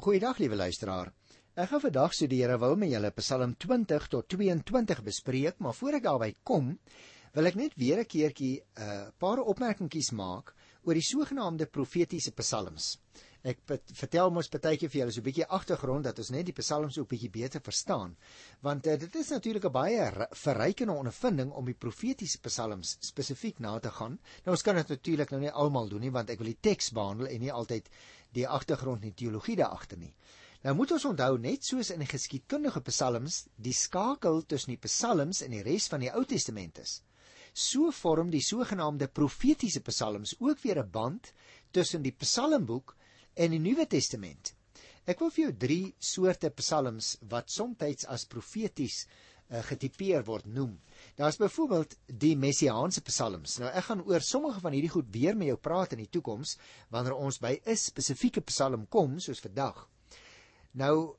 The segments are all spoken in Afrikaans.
Goeiedag liewe luisteraar. Ek gaan vandag so die Here wil met julle Psalm 20 tot 22 bespreek, maar voor ek daarby kom, wil ek net weer 'n keertjie 'n uh, paar opmerkingies maak oor die sogenaamde profetiese psalms. Ek vertel mos partykeer vir julle so 'n bietjie agtergrond dat ons net die psalms ook bietjie beter verstaan, want uh, dit is natuurlik 'n baie verrykende ondervinding om die profetiese psalms spesifiek na te gaan. Nou ons kan dit natuurlik nou nie almal doen nie, want ek wil die teks behandel en nie altyd die agtergrond en teologie daar agter nie. Nou moet ons onthou net soos in die geskiedkundige psalms die skakel tussen die psalms en die res van die Ou Testament is. So vorm die sogenaamde profetiese psalms ook weer 'n band tussen die Psalmboek en die Nuwe Testament. Ek wil vir jou 3 soorte psalms wat soms as profeties uh, getipeer word noem. Daar's byvoorbeeld die messiaanse psalms. Nou ek gaan oor sommige van hierdie goed weer met jou praat in die toekoms wanneer ons by 'n spesifieke psalm kom soos vandag. Nou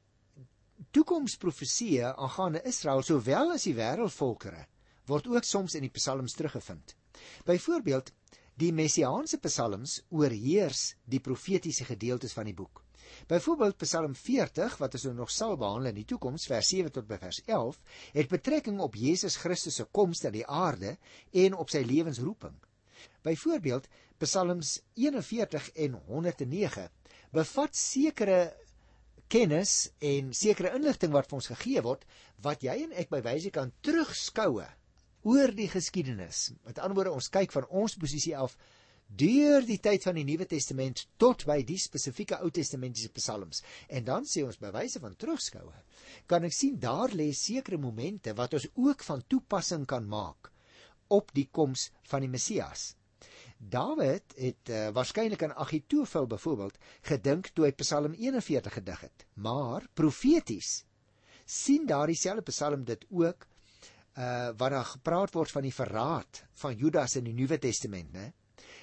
toekomsprofeseë aangaande Israel sowel as die wêreldvolkere word ook soms in die psalms teruggevind. Byvoorbeeld die messiaanse psalms oorheers die profetiese gedeeltes van die boek. Byvoorbeeld Psalm 40 wat ons nou nog sal behandel in die toekoms vers 7 tot by vers 11 het betrekking op Jesus Christus se koms na die aarde en op sy lewensroeping. Byvoorbeeld Psalms 41 en 109 bevat sekere kennis en sekere inligting wat vir ons gegee word wat jy en ek by wyse kan terugskoue oor die geskiedenis. Met ander woorde ons kyk van ons posisie af deur die tyd van die Nuwe Testament tot by die spesifieke Ou Testamentiese psalms. En dan sê ons by wyse van terugskoue, kan ek sien daar lê sekere momente wat ons ook van toepassing kan maak op die koms van die Messias. Dawid het uh, waarskynlik aan Agitofel byvoorbeeld gedink toe hy Psalm 41 gedig het. Maar profeties sien daardie selfde Psalm dit ook uh wat daar gepraat word van die verraad van Judas in die Nuwe Testament, né?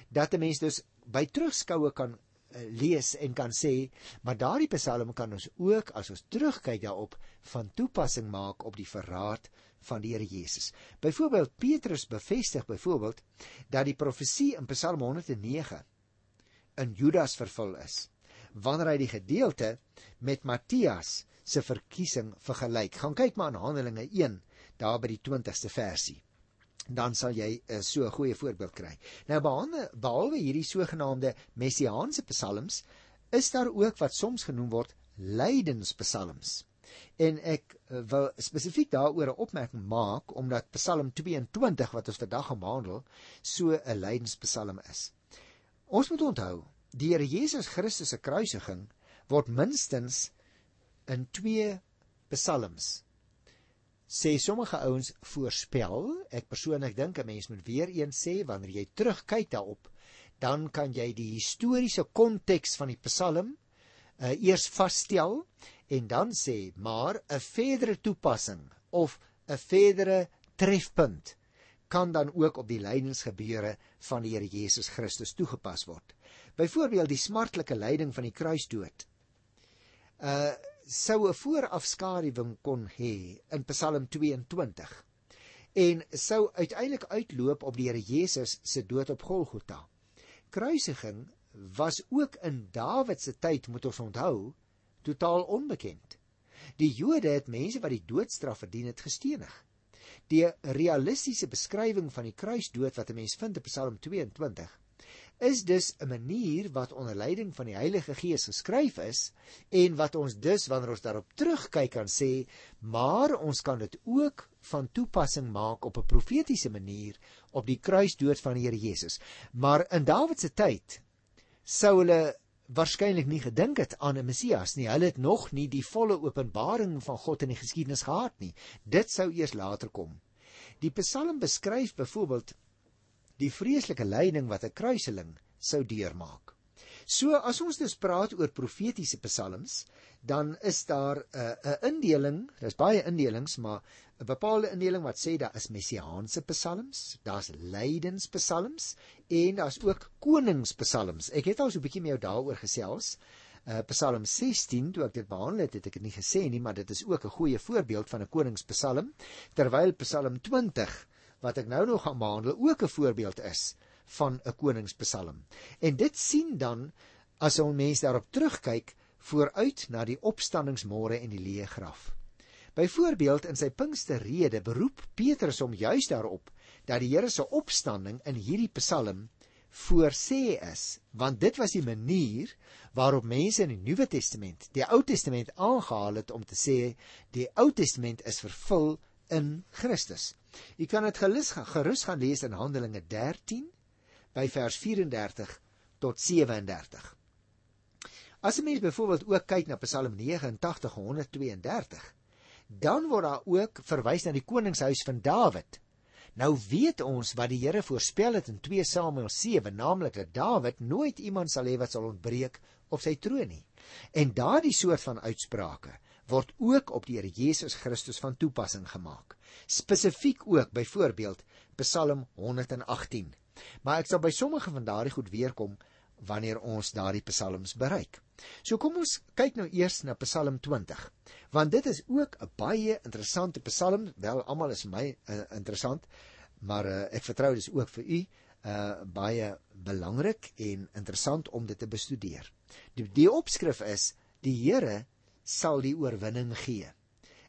Dat 'n mens dus by terugskoue kan uh, lees en kan sê, maar daardie Psalm kan ons ook as ons terugkyk daarop van toepassing maak op die verraad van die Here Jesus. Byvoorbeeld Petrus bevestig byvoorbeeld dat die profesie in Psalm 109 in Judas vervul is wanneer hy die gedeelte met Matthias se verkiesing vergelyk. Gaan kyk maar in Handelinge 1 daar by die 20ste versie dan sal jy uh, so 'n goeie voorbeeld kry. Nou behalwe behalwe hierdie sogenaamde messiaanse psalms, is daar ook wat soms genoem word lydenspsalms. En ek uh, wil spesifiek daaroor 'n opmerking maak omdat Psalm 22 wat ons vandag gaan behandel, so 'n lydenspsalm is. Ons moet onthou, die Here Jesus Christus se kruisiging word minstens in 2 psalms sê sommige ouens voorspel. Ek persoonlik dink 'n mens moet weer eens sê wanneer jy terugkyk daarop, dan kan jy die historiese konteks van die Psalm uh, eers vasstel en dan sê maar 'n verdere toepassing of 'n verdere trefpunt kan dan ook op die lydingsgebeure van die Here Jesus Christus toegepas word. Byvoorbeeld die smartlike lyding van die kruisdood. Uh sou 'n voorafskaduwing kon hê in Psalm 22 en sou uiteindelik uitloop op die Here Jesus se dood op Golgotha. Kruisiging was ook in Dawid se tyd, moet ons onthou, totaal onbekend. Die Jode het mense wat die doodstraf verdien het gestenig. Die realistiese beskrywing van die kruisdood wat 'n mens vind in Psalm 22 is dus 'n manier wat onder leiding van die Heilige Gees geskryf is en wat ons dus wanneer ons daarop terugkyk kan sê, maar ons kan dit ook van toepassing maak op 'n profetiese manier op die kruisdood van die Here Jesus. Maar in Dawid se tyd sou hulle waarskynlik nie gedink het aan 'n Messias nie. Hulle het nog nie die volle openbaring van God in die geskiedenis gehad nie. Dit sou eers later kom. Die Psalm beskryf byvoorbeeld die vreeslike lyding wat 'n kruiseling sou deurmaak. So as ons dus praat oor profetiese psalms, dan is daar 'n uh, 'n indeling, daar's baie indelings, maar 'n bepaalde indeling wat sê daar is messiaanse psalms, daar's lydenspsalms en daar's ook koningspsalms. Ek het al so 'n bietjie met jou daaroor gesels. Uh, Psalm 16 toe ek dit behandel het, het ek dit nie gesê nie, maar dit is ook 'n goeie voorbeeld van 'n koningspsalm, terwyl Psalm 20 wat ek nou nog gaan behandel ook 'n voorbeeld is van 'n koningspsalm. En dit sien dan as ons mense daarop terugkyk vooruit na die opstandingsmôre en die leë graf. Byvoorbeeld in sy Pinksterrede beroep Petrus hom juis daarop dat die Here se opstanding in hierdie Psalm voorsê is, want dit was die manier waarop mense in die Nuwe Testament, die Ou Testament aangehaal het om te sê die Ou Testament is vervul in Christus. U kan dit gerus gaan gerus gaan lees in Handelinge 13 by vers 34 tot 37. As 'n mens byvoorbeeld ook kyk na Psalm 89 132, dan word daar ook verwys na die koningshuis van Dawid Nou weet ons wat die Here voorspel het in 2 Samuel 7, naamlik dat Dawid nooit iemand sal hê wat sal ontbreek op sy troon nie. En daardie soort van uitsprake word ook op die Here Jesus Christus van toepassing gemaak. Spesifiek ook byvoorbeeld Psalm 118. Maar ek sal by sommige van daardie goed weer kom wanneer ons daardie psalms bereik. So kom ons kyk nou eers na Psalm 20, want dit is ook 'n baie interessante psalm, wel almal is my uh, interessant, maar uh, ek vertrou dis ook vir u uh baie belangrik en interessant om dit te bestudeer. Die, die opskrif is die Here sal die oorwinning gee.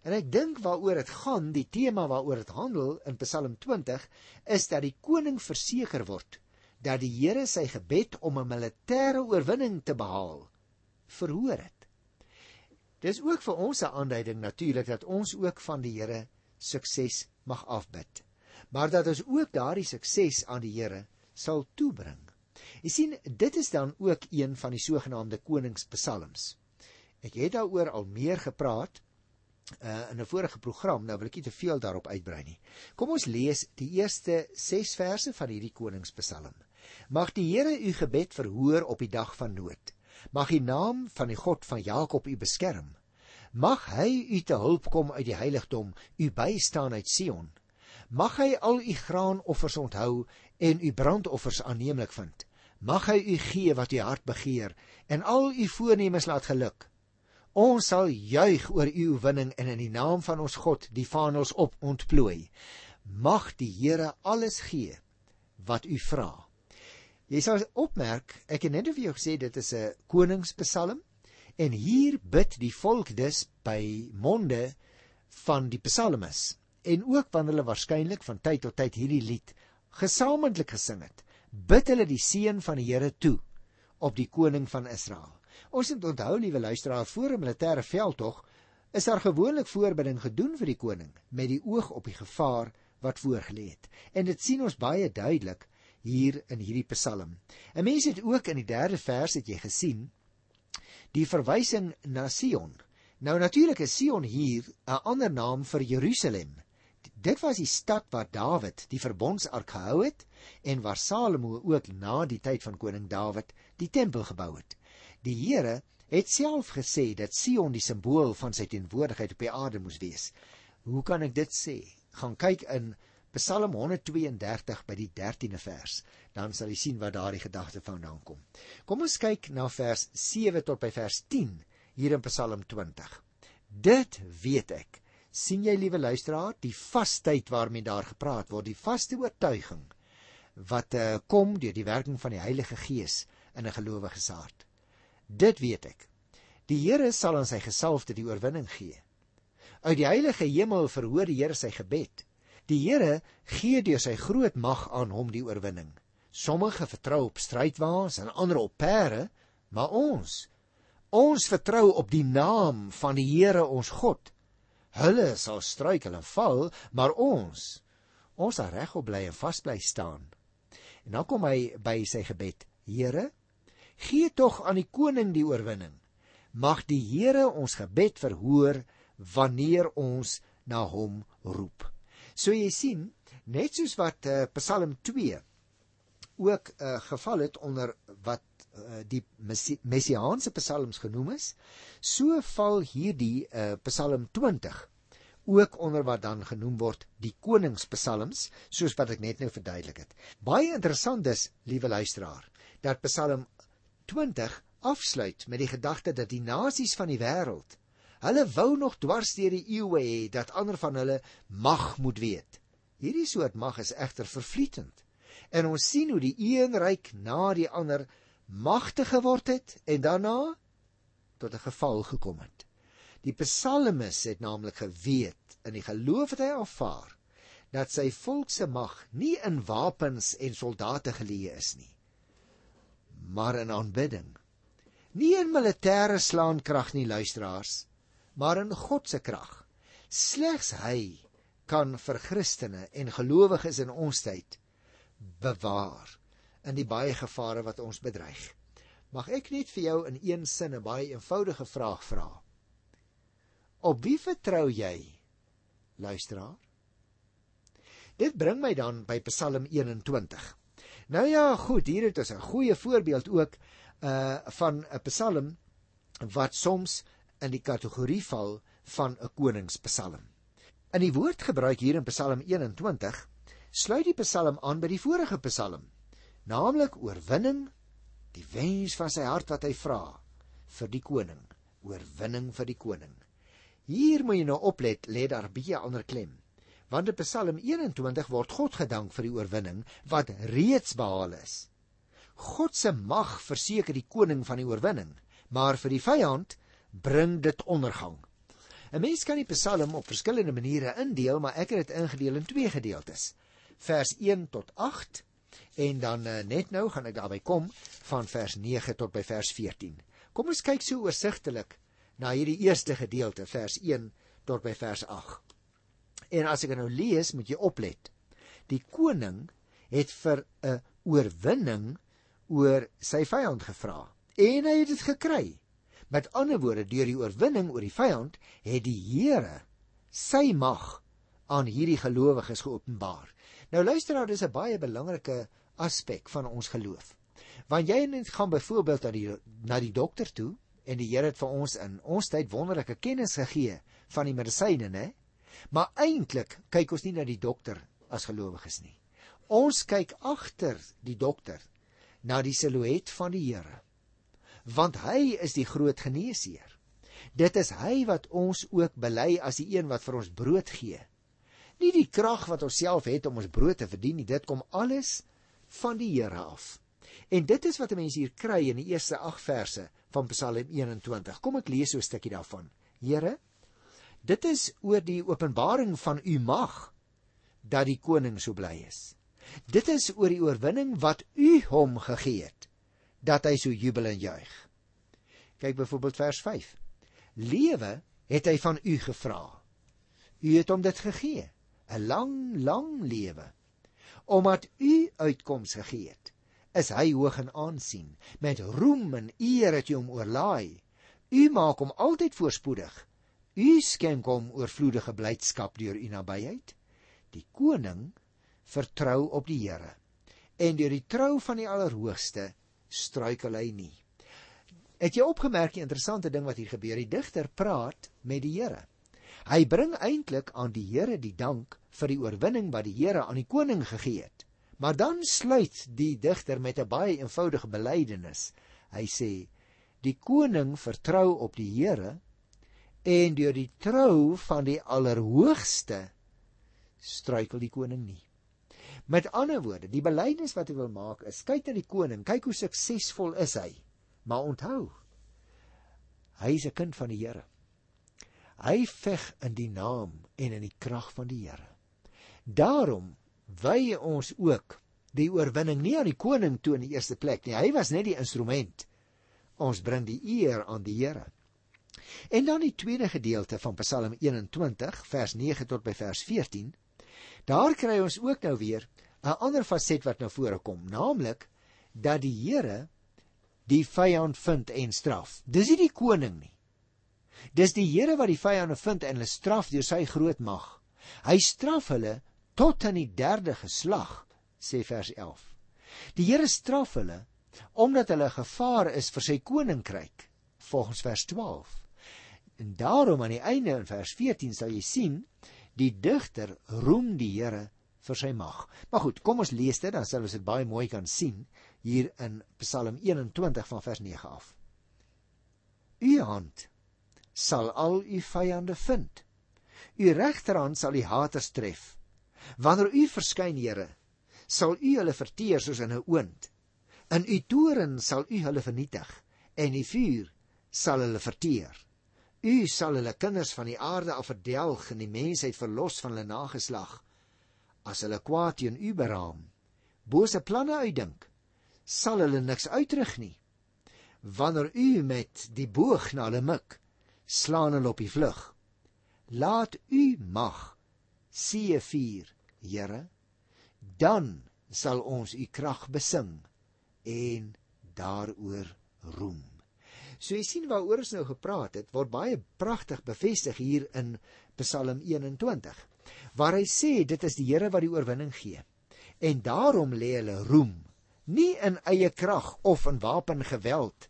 En ek dink waaroor dit gaan, die tema waaroor dit handel in Psalm 20 is dat die koning verseker word dat die Here sy gebed om 'n militêre oorwinning te behaal verhoor het. Dis ook vir ons 'n aanduiding natuurlik dat ons ook van die Here sukses mag afbid maar dat ons ook daardie sukses aan die Here sal toebring. Jy sien, dit is dan ook een van die sogenaamde koningspsalms. Ek het daaroor al meer gepraat uh, in 'n vorige program, nou wil ek nie te veel daarop uitbrei nie. Kom ons lees die eerste 6 verse van hierdie koningspsalm. Mag die Here u gebed verhoor op die dag van nood. Mag die naam van die God van Jakob u beskerm. Mag hy u te hulp kom uit die heiligdom, u bystaan uit Sion. Mag hy al u graanoffers onthou en u brandoffers aanneemlik vind. Mag hy u gee wat u hart begeer en al u voornemens laat geluk. Ons sal juig oor u oorwinning en in die naam van ons God die vaandels op ontplooi. Mag die Here alles gee wat u vra. Jy sal opmerk, ek het net vir jou gesê dit is 'n koningspsalm en hier bid die volk dus by monde van die psalmis en ook wanneer hulle waarskynlik van tyd tot tyd hierdie lied gesamentlik gesing het, bid hulle die seën van die Here toe op die koning van Israel. Ons moet onthou, liewe luisteraar, voor 'n militêre veldtog is daar gewoonlik voorbereiding gedoen vir die koning met die oog op die gevaar wat voorgelê het. En dit sien ons baie duidelik hier in hierdie Psalm. 'n Mens het ook in die 3de vers het jy gesien die verwysing na Sion. Nou natuurlik is Sion hier 'n ander naam vir Jerusalem. Dit was die stad waar Dawid die verbondsark gehou het en waar Salomo ook na die tyd van koning Dawid die tempel gebou het. Die Here het self gesê dat Sion die simbool van sy teenwoordigheid op die aarde moes wees. Hoe kan ek dit sê? Gaan kyk in Psalm 132 by die 13de vers, dan sal jy sien wat daardie gedagte vandaan kom. Kom ons kyk na vers 7 tot by vers 10 hier in Psalm 20. Dit weet ek sien jy liewe luisteraar die vastheid waarmee daar gepraat word die vaste oortuiging wat uh, kom deur die werking van die Heilige Gees in 'n gelowige se hart dit weet ek. Die Here sal aan sy gesalfde die oorwinning gee. Uit die heilige hemel verhoor die Here sy gebed. Die Here gee deur sy groot mag aan hom die oorwinning. Sommige vertrou op strydwaans en ander op perde maar ons ons vertrou op die naam van die Here ons God. Hulle sal struikel en val, maar ons, ons sal regop bly en vas bly staan. En dan kom hy by sy gebed: Here, gee tog aan die koning die oorwinning. Mag die Here ons gebed verhoor wanneer ons na hom roep. So jy sien, net soos wat uh, Psalm 2 ook uh, geval het onder wat uh, die messiaanse psalms genoem is, so val hierdie uh, Psalm 20 ook onder wat dan genoem word die koningspsalms, soos wat ek net nou verduidelik het. Baie interessant is, liewe luisteraar, dat Psalm 20 afsluit met die gedagte dat die nasies van die wêreld Hulle wou nog dwars deur die eeue hê dat ander van hulle mag moet weet. Hierdie soort mag is egter vervlietend. En ons sien hoe die een ryk na die ander magtig geword het en daarna tot 'n geval gekom het. Die psalmis het naamlik geweet in die geloof wat hy aanvaar dat sy volk se mag nie in wapens en soldate geleë is nie, maar in aanbidding. Nie in militêre slaankrag nie, luisteraars, maar in God se krag. Slegs hy kan vir Christene en gelowiges in ons tyd bewaar in die baie gevare wat ons bedreig. Mag ek net vir jou in een sin 'n baie eenvoudige vraag vra? Op wie vertrou jy? Luisteraar. Dit bring my dan by Psalm 21. Nou ja, goed, hier het ons 'n goeie voorbeeld ook uh van 'n Psalm wat soms in die kategorie val van 'n koningspsalm. In die woordgebruik hier in Psalm 21 sluit die Psalm aan by die vorige Psalm, naamlik oorwinning, die wens van sy hart wat hy vra vir die koning, oorwinning vir die koning. Hier moet jy nou oplet, lê daar 'n bietjie ander klem. Want in Psalm 21 word God gedank vir die oorwinning wat reeds behaal is. God se mag verseker die koning van die oorwinning, maar vir die vyand bring dit ondergang. 'n Mens kan die Psalm op verskillende maniere indeel, maar ek het dit ingedeel in twee gedeeltes. Vers 1 tot 8 en dan uh, net nou gaan ek daarby kom van vers 9 tot by vers 14. Kom ons kyk so oorsigtelik na hierdie eerste gedeelte, vers 1 tot by vers 8. En as ek nou lees, moet jy oplet. Die koning het vir 'n oorwinning oor sy vyand gevra en hy het dit gekry. Met ander woorde, deur die oorwinning oor die vyand het die Here sy mag aan hierdie gelowiges geopenbaar. Nou luister nou, dis 'n baie belangrike aspek van ons geloof. Want jy net gaan byvoorbeeld na die na die dokter toe en die Here het vir ons in ons tyd wonderlike kennis gegee van die medisyne, né? Maar eintlik kyk ons nie na die dokter as gelowiges nie. Ons kyk agter die dokter na die silhouet van die Here want hy is die groot geneesheer. Dit is hy wat ons ook bely as die een wat vir ons brood gee. Nie die krag wat ons self het om ons brood te verdien nie, dit kom alles van die Here af. En dit is wat 'n mens hier kry in die eerste 8 verse van Psalm 21. Kom ek lees so 'n stukkie daarvan. Here, dit is oor die openbaring van u mag dat die koning so bly is. Dit is oor die oorwinning wat u hom gegee het dat hy so jubel en juig. Kyk byvoorbeeld vers 5. Lewe het hy van u gevra. U het hom dit gegee, 'n lang, lang lewe. Omdat u uitkoms gegee het, is hy hoog in aansien. Met roem en eer het u hom oorlaai. U maak hom altyd voorspoedig. U skenk hom oorvloedige blydskap deur u nabyheid. Die koning vertrou op die Here en deur die trou van die Allerhoogste struikel hy nie. Het jy opgemerk die interessante ding wat hier gebeur? Die digter praat met die Here. Hy bring eintlik aan die Here die dank vir die oorwinning wat die Here aan die koning gegee het. Maar dan sluit die digter met 'n baie eenvoudige belydenis. Hy sê: "Die koning vertrou op die Here en deur die trou van die Allerhoogste struikel die koning nie." Met ander woorde, die belydenis wat hy wil maak is: kyk na die koning, kyk hoe suksesvol is hy. Maar onthou, hy is 'n kind van die Here. Hy veg in die naam en in die krag van die Here. Daarom wy ons ook die oorwinning nie aan die koning toe in die eerste plek nie. Hy was net die instrument. Ons bring die eer aan die Here. En dan die tweede gedeelte van Psalm 21 vers 9 tot by vers 14 Daar kry ons ook nou weer 'n ander faset wat nou voorkom, naamlik dat die Here die vyand vind en straf. Dis nie die koning nie. Dis die Here wat die vyande vind en hulle straf deur sy groot mag. Hy straf hulle tot in die derde geslag, sê vers 11. Die Here straf hulle omdat hulle gevaar is vir sy koninkryk, volgens vers 12. En daarom aan die einde in vers 14 sal jy sien Die digter roem die Here vir sy mag. Maar goed, kom ons lees dit dan sal ons dit baie mooi kan sien hier in Psalm 21 van vers 9 af. U hand sal al u vyande vind. U regterhand sal die haters tref. Wanneer u verskyn, Here, sal u hulle verteer soos in 'n oond. In u toren sal u hulle vernietig en die vuur sal hulle verteer. U sal hulle kinders van die aarde af verdelg en die mensheid verlos van hulle nageslag as hulle kwaad teen u beraam. Bose planne uitdink, sal hulle niks uitrig nie. Wanneer u met die boog na hulle mik, slaan hulle op die vlug. Laat u mag see vier, Here, dan sal ons u krag besing en daaroor roem. So jy sien waaroor ons nou gepraat het, word baie pragtig bevestig hier in Psalm 21. Waar hy sê dit is die Here wat die oorwinning gee. En daarom lê hulle roem nie in eie krag of in wapengeweld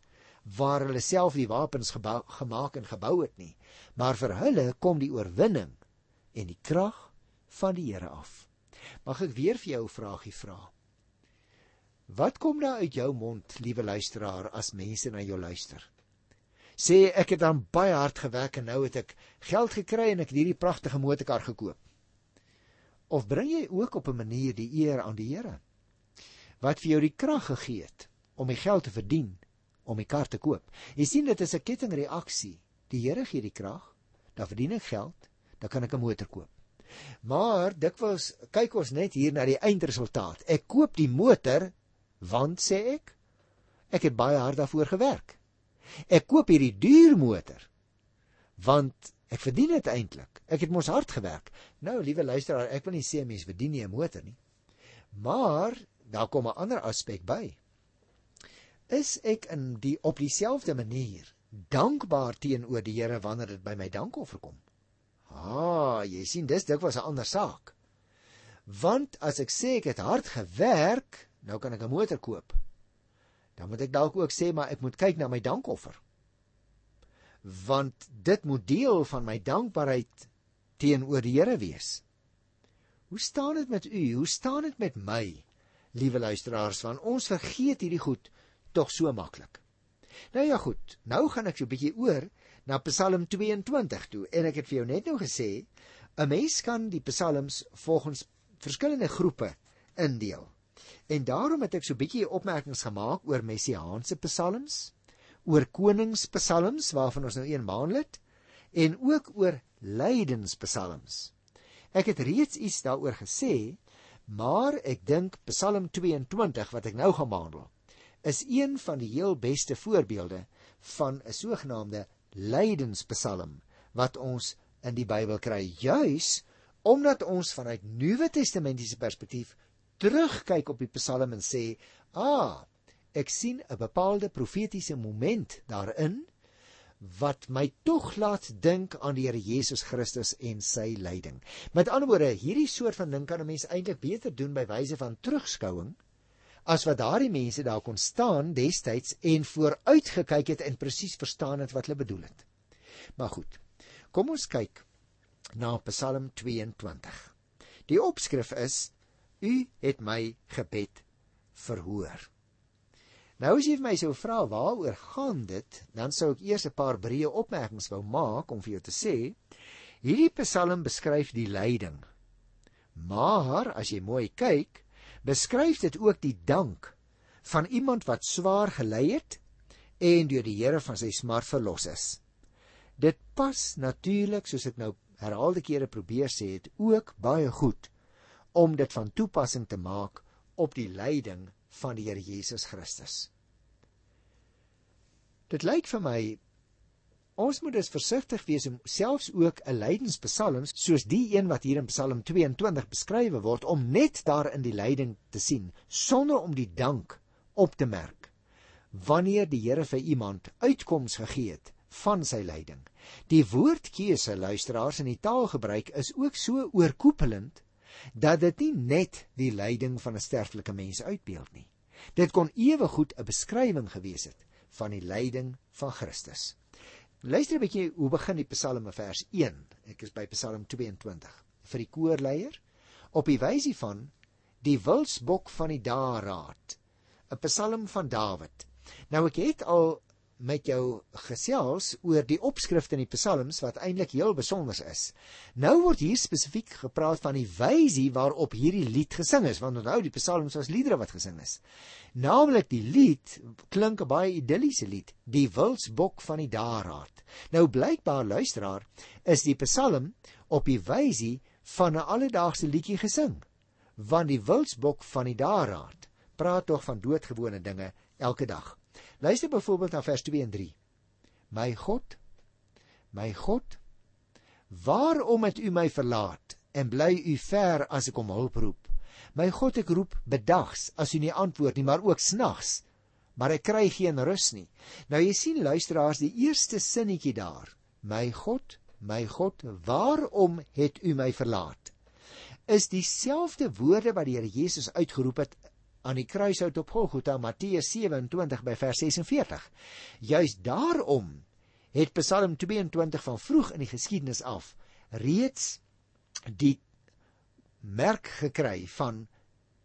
waar hulle self die wapens gemaak en gebou het nie, maar vir hulle kom die oorwinning en die krag van die Here af. Mag ek weer vir jou 'n vraagie vra? Wat kom daar uit jou mond, liewe luisteraar, as mense na jou luister? Sê ek het dan baie hard gewerk en nou het ek geld gekry en ek het hierdie pragtige motorkar gekoop. Of bring jy ook op 'n manier die eer aan die Here? Wat vir jou die krag gegee het om die geld te verdien om die kar te koop. Jy sien dit is 'n kettingreaksie. Die Here gee die krag, dan verdien ek geld, dan kan ek 'n motor koop. Maar dikwels kyk ons net hier na die eindresultaat. Ek koop die motor want sê ek ek het baie hard daarvoor gewerk. Ek koop hierdie duur motor want ek verdien dit eintlik. Ek het mos hard gewerk. Nou, liewe luisteraar, ek wil nie sê mense verdien nie 'n motor nie. Maar daar kom 'n ander aspek by. Is ek in die op dieselfde manier dankbaar teenoor die Here wanneer dit by my dankoffer kom? Ah, jy sien dis dikwels 'n ander saak. Want as ek sê ek het hard gewerk, nou kan ek 'n motor koop. Dan moet ek dalk ook sê maar ek moet kyk na my dankoffer. Want dit moet deel van my dankbaarheid teenoor die Here wees. Hoe staan dit met u? Hoe staan dit met my? Liewe luisteraars, want ons vergeet hierdie goed tog so maklik. Nou ja goed, nou gaan ek so 'n bietjie oor na Psalm 22 toe en ek het vir jou net nou gesê 'n mens kan die psalms volgens verskillende groepe indeel. En daarom het ek so 'n bietjie opmerkings gemaak oor messiaanse psalms, oor koningspsalms waarvan ons nou een maandelik en ook oor lydenspsalms. Ek het reeds iets daaroor gesê, maar ek dink Psalm 22 wat ek nou gaan behandel, is een van die heel beste voorbeelde van 'n sogenaamde lydenspsalm wat ons in die Bybel kry, juis omdat ons vanuit Nuwe Testamentiese perspektief terugkyk op die Psalm en sê, "Ah, ek sien 'n bepaalde profetiese moment daarin wat my tog laat dink aan die Here Jesus Christus en sy lyding." Met ander woorde, hierdie soort van ding kan 'n mens eintlik beter doen by wyse van terugskouing as wat daardie mense daar kon staan destyds en vooruit gekyk het en presies verstaan het wat hulle bedoel het. Maar goed. Kom ons kyk na Psalm 22. Die opskrif is U het my gebed verhoor. Nou as jy vir my sou vra waaroor gaan dit, dan sou ek eers 'n paar breë opmerkings wou maak om vir jou te sê, hierdie Psalm beskryf die lyding. Maar as jy mooi kyk, beskryf dit ook die dank van iemand wat swaar gely het en deur die Here van sy smart verlos is. Dit pas natuurlik, soos ek nou herhaalde kere probeer sê het, ook baie goed om dit van toepassing te maak op die lyding van die Here Jesus Christus. Dit lyk vir my ons moet dus versigtig wees om selfs ook 'n lydenspsalm soos die een wat hier in Psalm 22 beskrywe word om net daarin die lyding te sien sonder om die dank op te merk wanneer die Here vir iemand uitkoms gegee het van sy lyding. Die woordkeuse luisteraars in die taalgebruik is ook so oorkoepelend dat dit nie net die lyding van 'n sterflike mens uitbeeld nie. Dit kon ewe goed 'n beskrywing gewees het van die lyding van Christus. Luister 'n bietjie hoe begin die Psalm in vers 1. Ek is by Psalm 22 vir die koorleier op die wysie van die wilsbok van die Daraad. 'n Psalm van Dawid. Nou ek het al met jou gesels oor die opskrifte in die psalms wat eintlik heel besonder is. Nou word hier spesifiek gepraat van die wysie waarop hierdie lied gesing is, want onthou die psalms was liedere wat gesing is. Naamlik die lied klink 'n baie idilliese lied, die wilsbok van die Daraad. Nou blykbaar luisteraar is die psalm op die wysie van 'n alledaagse liedjie gesing, want die wilsbok van die Daraad praat tog van doodgewone dinge elke dag. Luister byvoorbeeld na vers 2 en 3. My God, my God, waarom het u my verlaat en bly u ver as ek om hulp roep? My God, ek roep bedags as u nie antwoord nie, maar ook snags, maar ek kry geen rus nie. Nou jy sien luisteraars, die eerste sinnetjie daar. My God, my God, waarom het u my verlaat? Is dieselfde woorde wat die Here Jesus uitgeroep het aan die kruishout op Golgotha Matteus 27 by vers 46. Juist daarom het Psalm 22 van vroeg in die geskiedenis af reeds die merk gekry van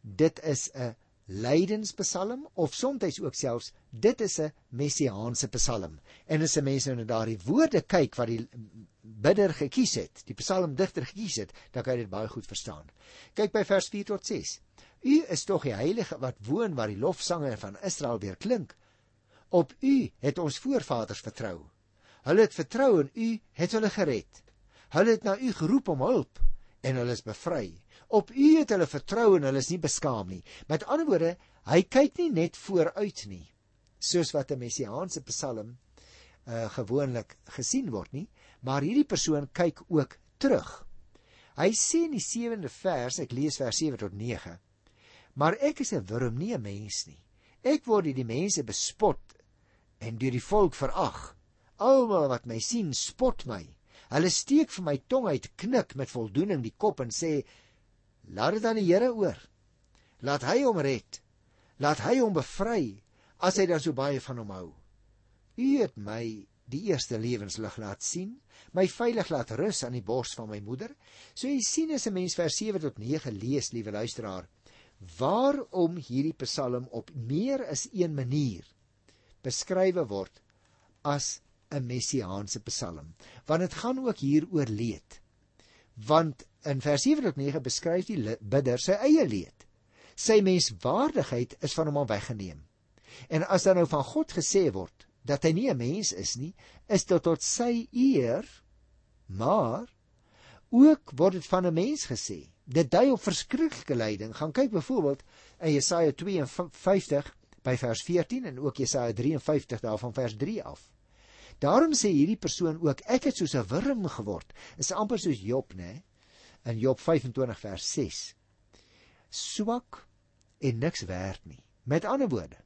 dit is 'n lydenspsalm of soms ook selfs dit is 'n messiaanse psalm. En as 'n mens nou na daardie woorde kyk wat die bidder gekies het, die psalmdigter gekies het, dan kan jy dit baie goed verstaan. Kyk by vers 4 tot 6. U is tog die heilige wat woon waar die lofsange van Israel weer klink. Op u het ons voorvaders vertrou. Hulle het vertrou en u het hulle gered. Hulle het na u geroep om hulp en hulle is bevry. Op u het hulle vertrou en hulle is nie beskaam nie. Met ander woorde, hy kyk nie net vooruit nie, soos wat 'n messiaanse psalm uh gewoonlik gesien word nie, maar hierdie persoon kyk ook terug. Hy sê in die 7de vers, ek lees vers 7 tot 9. Maar ek is 'n wurm, nie 'n mens nie. Ek word deur die mense bespot en deur die volk verag. Almal wat my sien, spot my. Hulle steek vir my tong uit, knik met voldoening die kop en sê: "Laat dit aan die Here oor. Laat hy hom red. Laat hy hom bevry as hy dan so baie van hom hou. U het my die eerste lewenslig laat sien, my veilig laat rus aan die bors van my moeder. So jy sien as 'n mens vers 7 tot 9 lees, liewe luisteraar, waarom hierdie psalm op meer as een manier beskrywe word as 'n messiaanse psalm? Want dit gaan ook hier oor leed. Want in vers 7 tot 9 beskryf die bidder sy eie leed. Sy menswaardigheid is van hom al weggeneem. En as dan nou van God gesê word dat hy nie 'n mens is nie is dit tot sy eer maar ook word dit van 'n mens gesê dit dui op verskriklike lyding. Gaan kyk byvoorbeeld in Jesaja 52 by vers 14 en ook Jesaja 53 daarvan vers 3 af. Daarom sê hierdie persoon ook ek het soos 'n wurm geword. Is amper soos Job, né? In Job 25 vers 6. Swak en niks werd nie. Met ander woorde,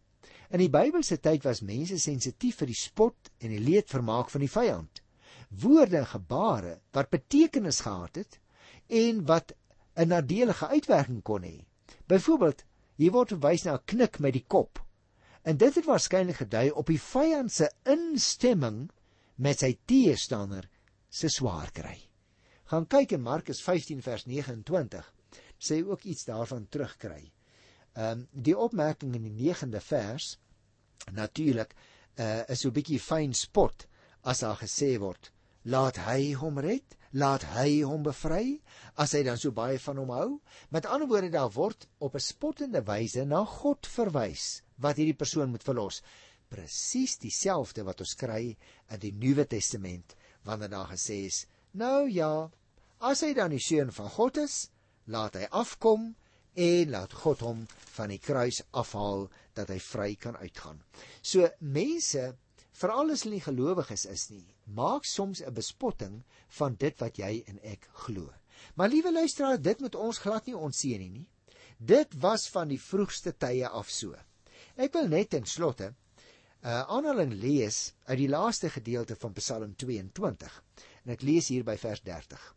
in die Bybelse tyd was mense sensitief vir die spot en die leedvermaak van die vyand. Woorde en gebare wat betekenis gehad het en wat 'n nadelige uitwerking kon hê. Byvoorbeeld, hier word verwys na 'n knik met die kop. En dit het waarskynlik gedui op die vyand se instemming met sy teestander se swaar kry. Gaan kyk in Markus 15 vers 29. Sê ook iets daarvan terugkry. Ehm um, die opmerking in die 9de vers natuurlik uh, is so 'n bietjie fyn spot as daar gesê word laat hy hom red laat hy hom bevry as hy dan so baie van hom hou. Met ander woorde daar word op 'n spottende wyse na God verwys wat hierdie persoon moet verlos. Presies dieselfde wat ons kry in die Nuwe Testament wanneer daar gesê is nou ja as hy dan die seun van God is laat hy afkom en laat God hom van die kruis afhaal dat hy vry kan uitgaan. So mense veral as hulle nie gelowiges is nie, maak soms 'n bespotting van dit wat jy en ek glo. Maar liewe luisteraar, dit moet ons glad nie onseën nie. Dit was van die vroegste tye af so. Ek wil net ten slotte 'n uh, aanhaling lees uit die laaste gedeelte van Psalm 22. En ek lees hier by vers 30.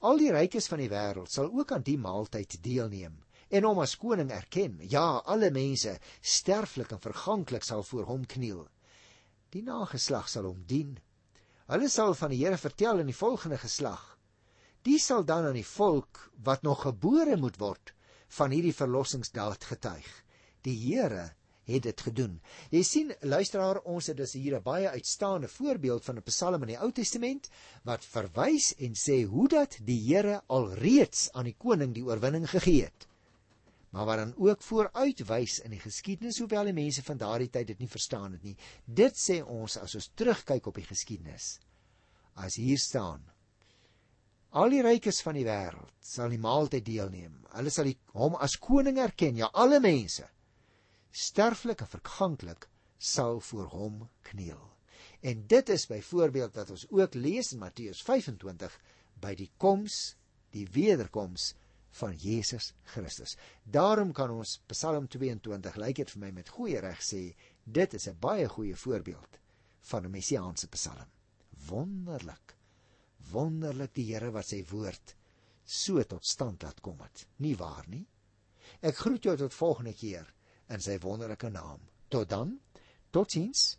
Al die rykes van die wêreld sal ook aan die maaltyd deelneem en hom as koning erken. Ja, alle mense, sterflik en verganklik, sal voor hom kniel die nageslag sal hom dien. Hulle sal van die Here vertel in die volgende geslag. Die sal dan aan die volk wat nog gebore moet word van hierdie verlossingsdaad getuig. Die Here het dit gedoen. Jy sien, luisteraar, ons het dus hier 'n baie uitstaande voorbeeld van 'n Psalm in die Ou Testament wat verwys en sê hoe dat die Here alreeds aan die koning die oorwinning gegee het. Maar wat dan ook vooruitwys in die geskiedenis, hoewel die mense van daardie tyd dit nie verstaan het nie. Dit sê ons as ons terugkyk op die geskiedenis. As hier staan Al die rykes van die wêreld sal die maaltyd deelneem. Hulle sal die, hom as koning erken, ja alle mense sterflik en verganklik sal voor hom kniel. En dit is byvoorbeeld wat ons ook lees in Matteus 25 by die koms, die wederkoms van Jesus Christus. Daarom kan ons Psalm 22 lyk dit vir my met goeie reg sê, dit is 'n baie goeie voorbeeld van 'n messiaanse Psalm. Wonderlik. Wonderlik die Here wat sy woord so tot stand laat kom het. Nie waar nie? Ek groet jou tot volgende keer in sy wonderlike naam. Tot dan. Totsiens.